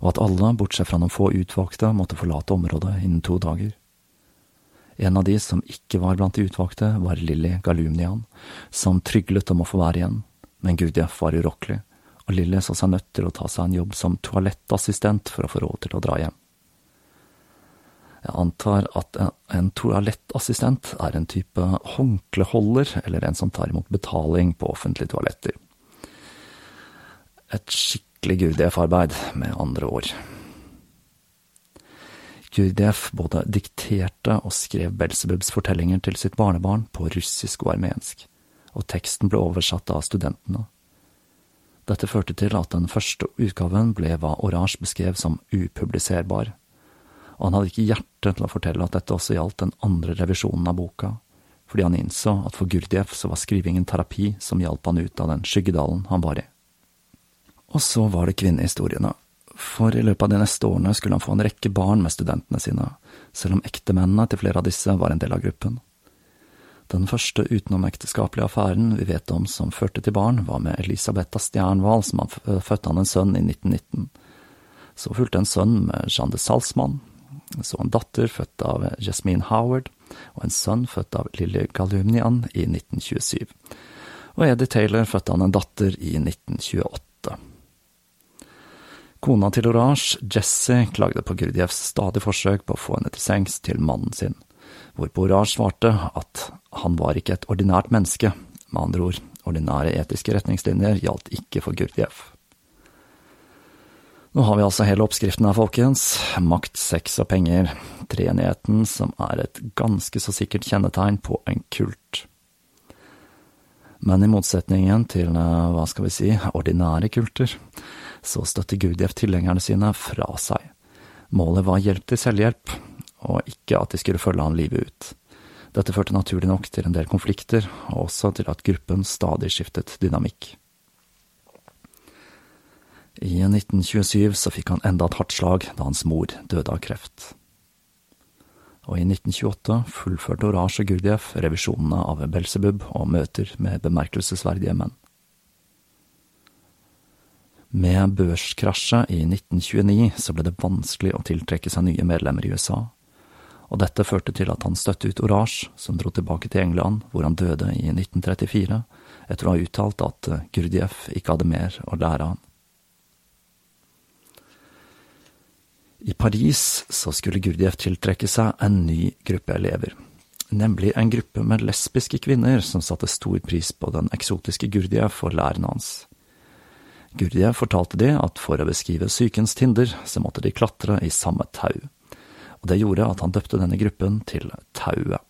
og at alle, bortsett fra noen få utvalgte, måtte forlate området innen to dager. En av de som ikke var blant de utvalgte, var Lilly Galumnian, som tryglet om å få være igjen, men Gudjef var urokkelig, og Lilly så seg nødt til å ta seg en jobb som toalettassistent for å få råd til å dra hjem. Jeg antar at en toalettassistent er en type håndkleholder, eller en som tar imot betaling på offentlige toaletter. Et skikkelig Gurdjieff-arbeid, med andre ord. Gurdjieff både dikterte og skrev Belsebubs fortellinger til sitt barnebarn på russisk og armensk, og teksten ble oversatt av studentene. Dette førte til at den første utgaven ble hva Orange beskrev som upubliserbar, og han hadde ikke hjerte til å fortelle at dette også gjaldt den andre revisjonen av boka, fordi han innså at for Gurdjieff så var skrivingen terapi som hjalp han ut av den skyggedalen han var i. Og så var det kvinnehistoriene for i løpet av de neste årene skulle han få en rekke barn med studentene sine, selv om ektemennene til flere av disse var en del av gruppen. Den første utenomekteskapelige affæren vi vet om som førte til barn, var med Elisabetha Stjernvall, som han fødte han en sønn i 1919. Så fulgte en sønn med Jeanne de Salzmann, så en datter født av Jasmine Howard, og en sønn født av Lilly Galumnian i 1927. Og Eddie Taylor fødte han en datter i 1928. Kona til Orange, Jesse, klagde på Gurdjevs stadige forsøk på å få henne til sengs til mannen sin, hvorpå Orange svarte at han var ikke et ordinært menneske, med andre ord, ordinære etiske retningslinjer gjaldt ikke for Gurdjieff. Nå har vi altså hele oppskriften her, folkens. Makt, sex og penger. Treenigheten som er et ganske så sikkert kjennetegn på en kult. Men i motsetningen til, eh, hva skal vi si, ordinære kulter, så støtte Gurdjieff tilhengerne sine fra seg. Målet var hjelp til selvhjelp, og ikke at de skulle følge han livet ut. Dette førte naturlig nok til en del konflikter, og også til at gruppen stadig skiftet dynamikk. I 1927 så fikk han enda et hardt slag da hans mor døde av kreft. Og i 1928 fullførte Orasj og Gurdjieff revisjonene av Belsebub og møter med bemerkelsesverdige menn. Med børskrasjet i 1929 så ble det vanskelig å tiltrekke seg nye medlemmer i USA, og dette førte til at han støtte ut Orasj, som dro tilbake til England, hvor han døde i 1934, etter å ha uttalt at Gurdjieff ikke hadde mer å lære han. I Paris så skulle Gurdjieff tiltrekke seg en ny gruppe elever, nemlig en gruppe med lesbiske kvinner som satte stor pris på den eksotiske Gurdjieff og læreren hans. Gurdjieff fortalte de at for å beskrive sykens tinder, så måtte de klatre i samme tau, og det gjorde at han døpte denne gruppen til Tauet.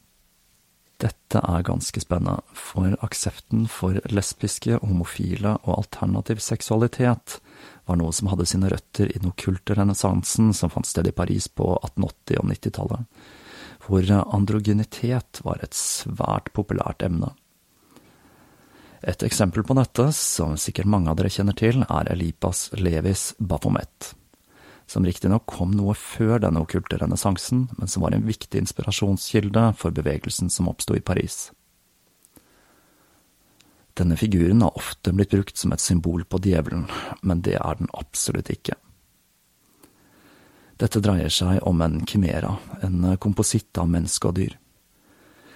Dette er ganske spennende, for aksepten for lesbiske, homofile og alternativ seksualitet var noe som hadde sine røtter i den okkulte renessansen som fant sted i Paris på 1880- og 90-tallet, hvor androgynitet var et svært populært emne. Et eksempel på dette, som sikkert mange av dere kjenner til, er Elipas Levis Baphomet, som riktignok kom noe før denne okkulte renessansen, men som var en viktig inspirasjonskilde for bevegelsen som oppsto i Paris. Denne figuren har ofte blitt brukt som et symbol på djevelen, men det er den absolutt ikke. Dette dreier seg om en kimera, en kompositt av menneske og dyr.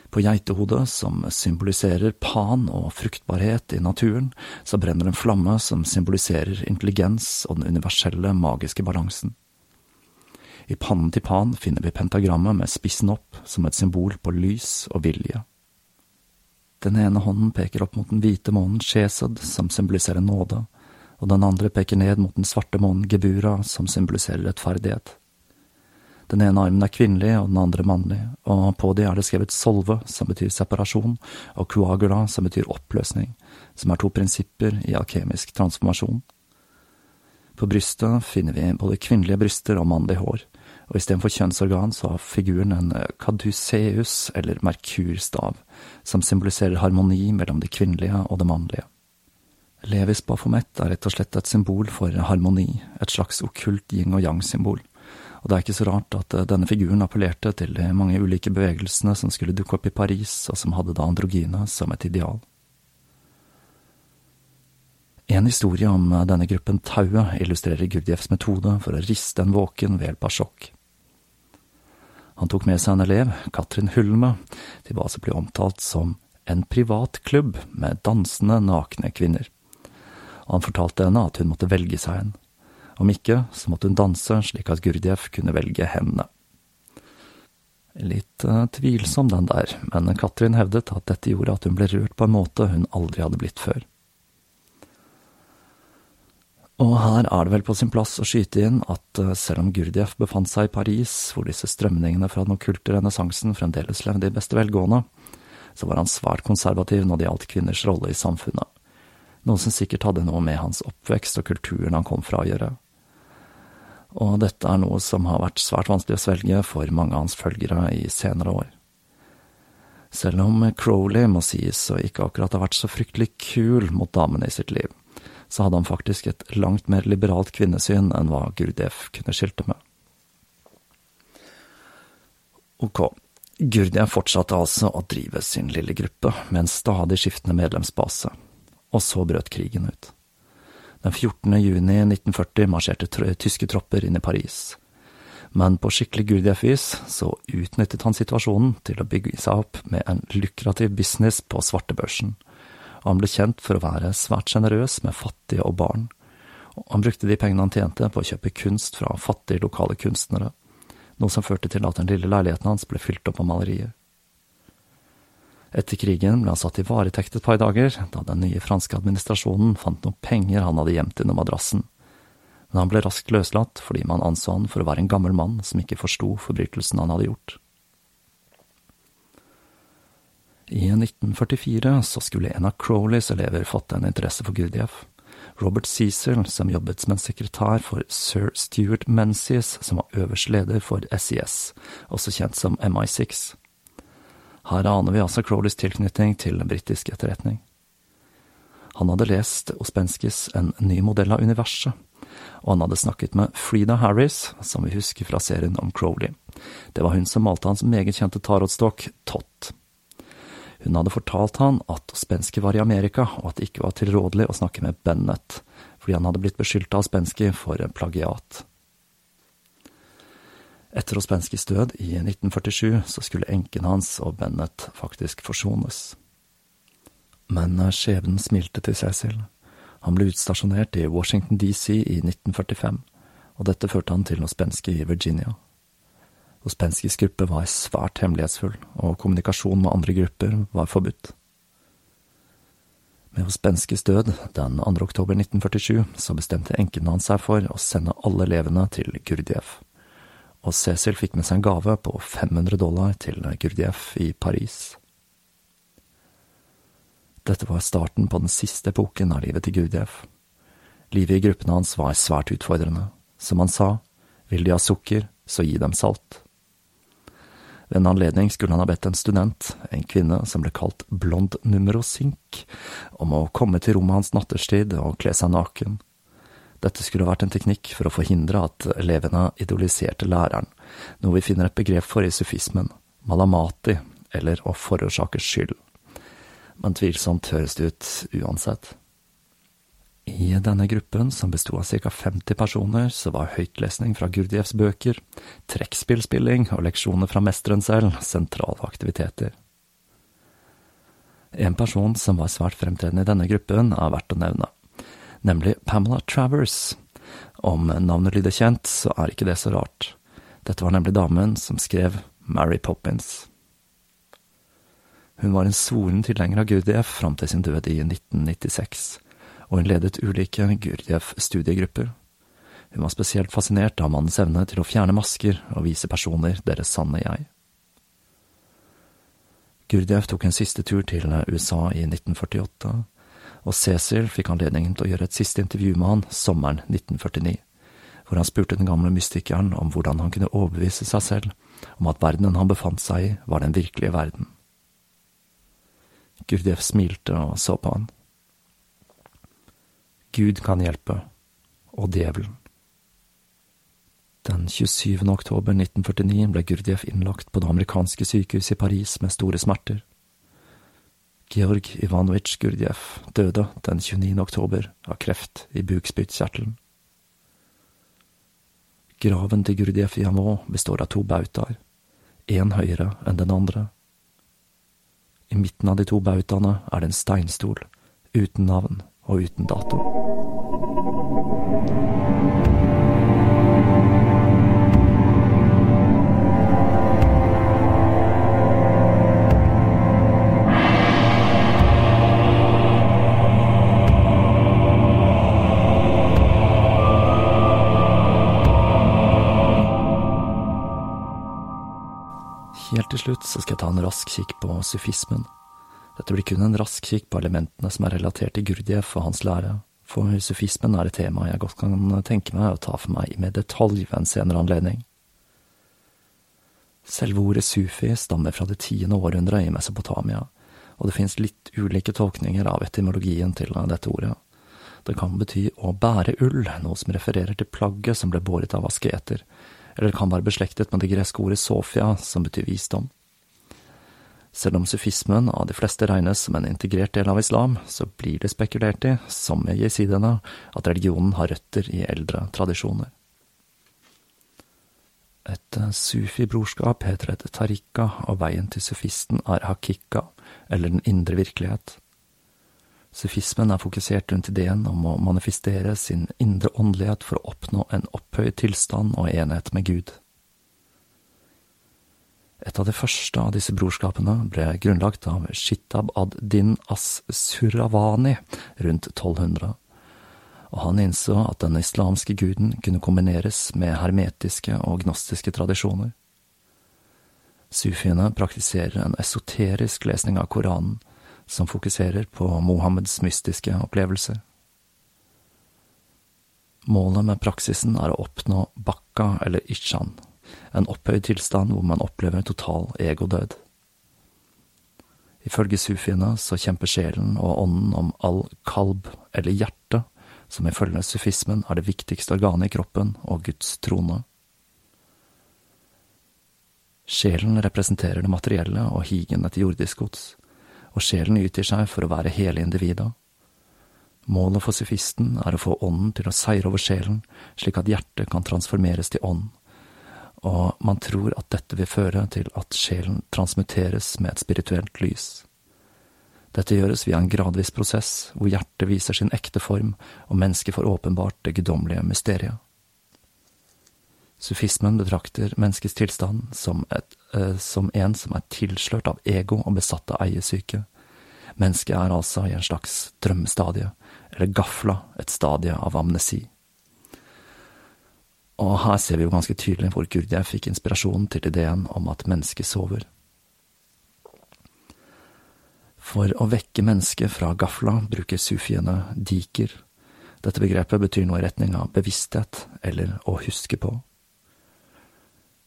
På geitehodet, som symboliserer pan og fruktbarhet i naturen, så brenner en flamme som symboliserer intelligens og den universelle, magiske balansen. I pannen til Pan finner vi pentagrammet med spissen opp som et symbol på lys og vilje. Den ene hånden peker opp mot den hvite månen Shesed, som symboliserer nåde, og den andre peker ned mot den svarte månen Gebura, som symboliserer rettferdighet. Den ene armen er kvinnelig og den andre mannlig, og på de er det skrevet solve, som betyr separasjon, og coagula, som betyr oppløsning, som er to prinsipper i alkemisk transformasjon. På brystet finner vi både kvinnelige bryster og mannlig hår, og istedenfor kjønnsorgan så har figuren en caduceus, eller merkurstav, som symboliserer harmoni mellom det kvinnelige og det mannlige. Levis bafomet er rett og slett et symbol for harmoni, et slags okkult yin og yang-symbol og det er ikke så rart at eh, denne figuren appellerte til de mange ulike bevegelsene som skulle dukke opp i Paris, og som hadde da androgyne som et ideal. En historie om denne gruppen Taue illustrerer Gurdjevs metode for å riste en våken ved hjelp av sjokk. Han tok med seg en elev, Katrin Hulme, til hva som ble omtalt som en privat klubb med dansende, nakne kvinner. Og han fortalte henne at hun måtte velge seg en. Om ikke, så måtte hun danse slik at Gurdjieff kunne velge henne. Litt uh, tvilsom den der, men Katrin hevdet at dette gjorde at hun ble rørt på en måte hun aldri hadde blitt før. Og her er det vel på sin plass å skyte inn at uh, selv om Gurdjieff befant seg i Paris, hvor disse strømningene fra den okkulte renessansen fremdeles levde i beste velgående, så var han svært konservativ når det gjaldt kvinners rolle i samfunnet, noe som sikkert hadde noe med hans oppvekst og kulturen han kom fra å gjøre og dette er noe som har vært svært vanskelig å svelge for mange av hans følgere i senere år. Selv om Crowley må sies å ikke akkurat ha vært så fryktelig kul mot damene i sitt liv, så hadde han faktisk et langt mer liberalt kvinnesyn enn hva Gurdjieff kunne skilte med. Ok, Gurdjieff fortsatte altså å drive sin lille gruppe med en stadig skiftende medlemsbase, og så brøt krigen ut. Den 14. juni 1940 marsjerte tyske tropper inn i Paris. Men på skikkelig Gurdjieff-vis så utnyttet han situasjonen til å bygge seg opp med en lukrativ business på svartebørsen, og han ble kjent for å være svært sjenerøs med fattige og barn. Og han brukte de pengene han tjente på å kjøpe kunst fra fattige lokale kunstnere, noe som førte til at den lille leiligheten hans ble fylt opp av malerier. Etter krigen ble han satt i varetekt et par dager, da den nye franske administrasjonen fant noen penger han hadde gjemt under madrassen. Men han ble raskt løslatt fordi man anså han for å være en gammel mann som ikke forsto forbrytelsen han hadde gjort. I 1944 så skulle en av Crowleys elever fått en interesse for Gurdjieff. Robert Cecil, som jobbet som en sekretær for sir Stuart Menzies, som var øverste leder for SIS, også kjent som MI6. Her aner vi altså Crowleys tilknytning til britisk etterretning. Han hadde lest Ospenskis En ny modell av universet, og han hadde snakket med Frida Harris, som vi husker fra serien om Crowley. Det var hun som malte hans meget kjente tarotstokk, Tott. Hun hadde fortalt han at Ospenski var i Amerika, og at det ikke var tilrådelig å snakke med Bennett, fordi han hadde blitt beskyldt av Ospenski for plagiat. Etter Ospenskis død i 1947 så skulle enken hans og Bennett faktisk forsones. Men skjebnen smilte til Cecil. Han ble utstasjonert i Washington DC i 1945, og dette førte han til Ospenski i Virginia. Ospenskis gruppe var svært hemmelighetsfull, og kommunikasjon med andre grupper var forbudt. Med Ospenskis død den 2. oktober 1947 så bestemte enken hans seg for å sende alle elevene til Gurdjieff og Cecil fikk med seg en gave på 500 dollar til Gurdjieff i Paris. Dette var starten på den siste epoken av livet til Gurdjieff. Livet i gruppene hans var svært utfordrende. Som han sa, vil de ha sukker, så gi dem salt. Ved en anledning skulle han ha bedt en student, en kvinne som ble kalt blond numero sink, om å komme til rommet hans natterstid og kle seg naken. Dette skulle vært en teknikk for å forhindre at elevene idoliserte læreren, noe vi finner et begrep for i sufismen, malamati, eller å forårsake skyld. Men tvilsomt høres det ut uansett. I denne gruppen, som besto av ca 50 personer, så var høytlesning fra Gurdjevs bøker, trekkspillspilling og leksjoner fra mesteren selv sentrale aktiviteter. En person som var svært fremtredende i denne gruppen, er verdt å nevne nemlig Pamela Travers. Om navnet lyder kjent, så er ikke det så rart. Dette var nemlig damen som skrev Mary Poppins. Hun var en svoren tilhenger av Gurdjieff fram til sin død i 1996, og hun ledet ulike Gurdjieff-studiegrupper. Hun var spesielt fascinert av mannens evne til å fjerne masker og vise personer deres sanne jeg. Gurdjieff tok en siste tur til USA i 1948, og Cecil fikk anledningen til å gjøre et siste intervju med han sommeren 1949, hvor han spurte den gamle mystikeren om hvordan han kunne overbevise seg selv om at verdenen han befant seg i, var den virkelige verden. Gurdjieff smilte og så på han. Gud kan hjelpe, og djevelen. Den 27. oktober 1949 ble Gurdjieff innlagt på det amerikanske sykehuset i Paris med store smerter. Georg Ivanovitsj Gurdjev døde den 29. oktober av kreft i bukspyttkjertelen. Graven til Gurdjieff i Amo består av to bautaer, én høyere enn den andre. I midten av de to bautaene er det en steinstol, uten navn og uten dato. På sufismen. Dette blir kun en rask kikk på elementene som er relatert til Gurdjieff og hans lære, for sufismen er et tema jeg godt kan tenke meg å ta for meg med detalj ved en senere anledning. Selve ordet sufi stammer fra det tiende århundret i Mesopotamia, og det finnes litt ulike tolkninger av etymologien til dette ordet. Det kan bety å bære ull, noe som refererer til plagget som ble båret av asketer, eller det kan være beslektet med det greske ordet sofia, som betyr visdom. Selv om sufismen av de fleste regnes som en integrert del av islam, så blir det spekulert i, som med jesidiene, at religionen har røtter i eldre tradisjoner. Et sufi-brorskap heter et tarikka, og veien til sufisten er hakika, eller den indre virkelighet. Sufismen er fokusert rundt ideen om å manifestere sin indre åndelighet for å oppnå en opphøyd tilstand og enhet med Gud. Et av de første av disse brorskapene ble grunnlagt av Shittab ad-Din as-Suravani rundt 1200, og han innså at den islamske guden kunne kombineres med hermetiske og gnostiske tradisjoner. Sufiene praktiserer en esoterisk lesning av Koranen, som fokuserer på Mohammeds mystiske opplevelser. Målet med praksisen er å oppnå bakka eller ishan, en opphøyd tilstand hvor man opplever total egodød. Ifølge sufiene så kjemper sjelen og ånden om al-kalb, eller hjerte, som ifølge sufismen er det viktigste organet i kroppen og Guds trone. Sjelen representerer det materielle og higen etter jordisk gods, og sjelen utgir seg for å være hele individet. Målet for sufisten er å få ånden til å seire over sjelen, slik at hjertet kan transformeres til ånd, og man tror at dette vil føre til at sjelen transmitteres med et spirituelt lys. Dette gjøres via en gradvis prosess, hvor hjertet viser sin ekte form, og mennesket får åpenbart det guddommelige mysteriet. Sufismen betrakter menneskets tilstand som, et, eh, som en som er tilslørt av ego og besatt av eiesyke. Mennesket er altså i en slags drømmestadie, eller gafla, et stadie av amnesi. Og her ser vi jo ganske tydelig hvor Gurdjieff fikk inspirasjon til ideen om at mennesket sover. For å vekke mennesket fra gafla bruker sufiene diker. Dette begrepet betyr noe i retning av bevissthet, eller å huske på.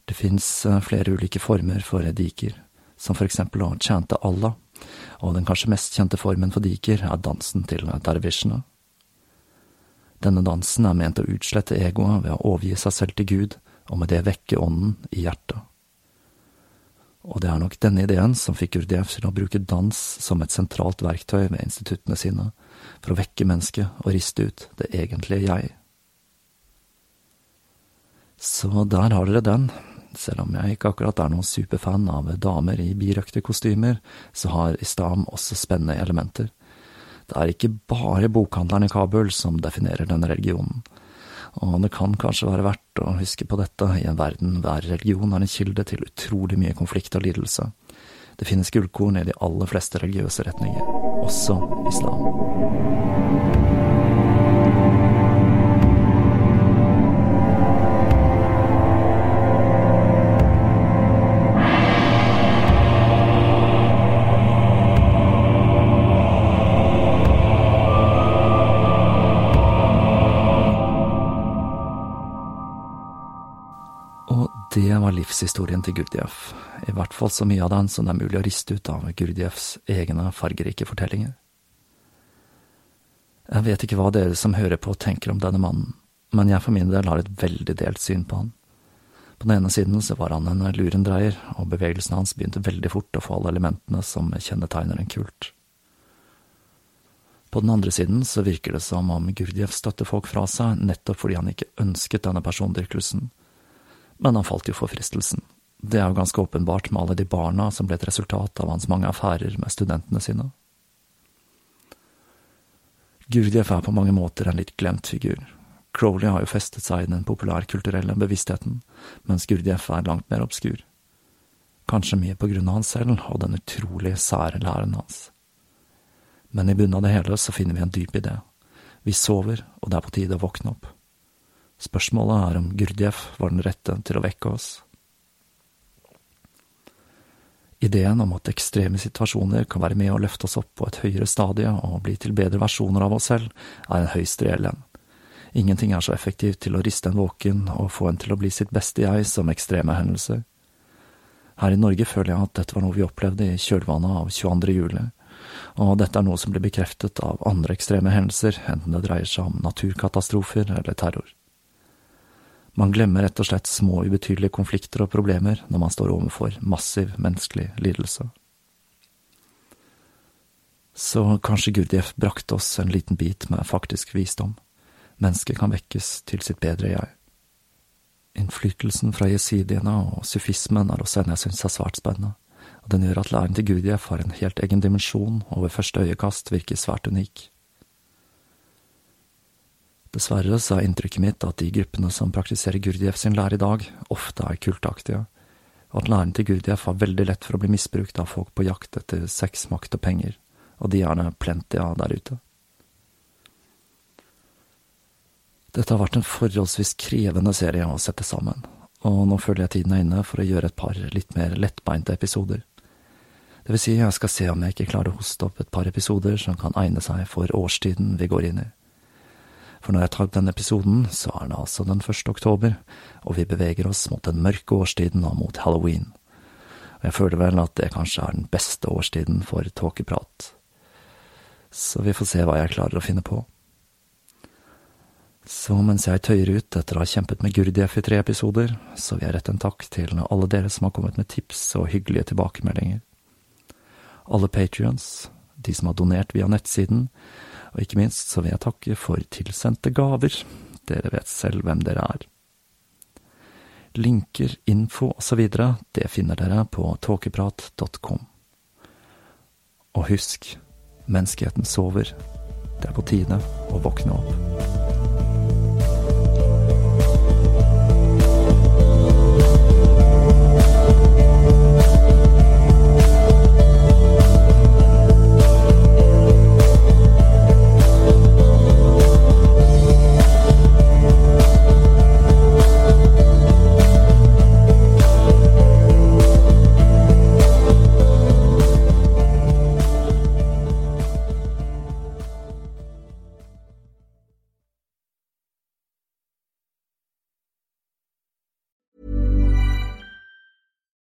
Det fins flere ulike former for diker, som for eksempel å chante Allah, og den kanskje mest kjente formen for diker er dansen til dervishene. Denne dansen er ment å utslette egoet ved å overgi seg selv til Gud, og med det vekke ånden i hjertet. Og det er nok denne ideen som fikk Urdiev til å bruke dans som et sentralt verktøy ved instituttene sine, for å vekke mennesket og riste ut det egentlige jeg. Så der har dere den. Selv om jeg ikke akkurat er noen superfan av damer i birøkte kostymer, så har islam også spennende elementer. Det er ikke bare bokhandleren i Kabul som definerer denne religionen. Og det kan kanskje være verdt å huske på dette i en verden hver religion er en kilde til utrolig mye konflikt og lidelse. Det finnes gullkorn i de aller fleste religiøse retninger, også islam. Livshistorien til Gurdjieff, i hvert fall så mye av den som det er mulig å riste ut av Gurdjieffs egne fargerike fortellinger. Jeg vet ikke hva dere som hører på tenker om denne mannen, men jeg for min del har et veldig delt syn på han. På den ene siden så var han en lurendreier, og bevegelsene hans begynte veldig fort å få alle elementene som kjennetegner en kult. På den andre siden så virker det som om Gurdjieff støtter folk fra seg nettopp fordi han ikke ønsket denne persondyrkelsen. Men han falt jo for fristelsen. Det er jo ganske åpenbart med alle de barna som ble et resultat av hans mange affærer med studentene sine. Gurdjieff er på mange måter en litt glemt figur. Crowley har jo festet seg i den populærkulturelle bevisstheten, mens Gurdjieff er langt mer obskur. Kanskje mye på grunn av han selv og den utrolig sære læren hans men i bunnen av det hele så finner vi en dyp idé. Vi sover, og det er på tide å våkne opp. Spørsmålet er om Gurdjieff var den rette til å vekke oss. Ideen om at ekstreme situasjoner kan være med å løfte oss opp på et høyere stadie og bli til bedre versjoner av oss selv, er en høyst reell en. Ingenting er så effektivt til å riste en våken og få en til å bli sitt beste jeg som ekstreme hendelser. Her i Norge føler jeg at dette var noe vi opplevde i kjølvannet av 22. juli, og dette er noe som blir bekreftet av andre ekstreme hendelser, enten det dreier seg om naturkatastrofer eller terror. Man glemmer rett og slett små, ubetydelige konflikter og problemer når man står overfor massiv menneskelig lidelse. Så kanskje Gurdjieff brakte oss en liten bit med faktisk visdom. Mennesket kan vekkes til sitt bedre jeg. Innflytelsen fra jesidiene og sufismen er også en jeg syns er svært spennende og den gjør at læren til Gurdjieff har en helt egen dimensjon og ved første øyekast virker svært unik. Dessverre så er inntrykket mitt at de gruppene som praktiserer Gurdjieff sin lære i dag, ofte er kultaktige, og at læren til Gurdjieff har veldig lett for å bli misbrukt av folk på jakt etter sex, makt og penger, og de er det plenty av der ute. Dette har vært en forholdsvis krevende serie å sette sammen, og nå føler jeg tiden er inne for å gjøre et par litt mer lettbeinte episoder. Det vil si, jeg skal se om jeg ikke klarer å hoste opp et par episoder som kan egne seg for årstiden vi går inn i. For når jeg tar opp denne episoden, så er det altså den første oktober, og vi beveger oss mot den mørke årstiden og mot halloween. Og jeg føler vel at det kanskje er den beste årstiden for tåkeprat. Så vi får se hva jeg klarer å finne på. Så mens jeg tøyer ut etter å ha kjempet med Gurdjieff i tre episoder, så vil jeg rette en takk til alle dere som har kommet med tips og hyggelige tilbakemeldinger alle patrions, de som har donert via nettsiden, og ikke minst så vil jeg takke for tilsendte gaver, dere vet selv hvem dere er. Linker, info osv., det finner dere på tåkeprat.com. Og husk, menneskeheten sover, det er på tide å våkne opp.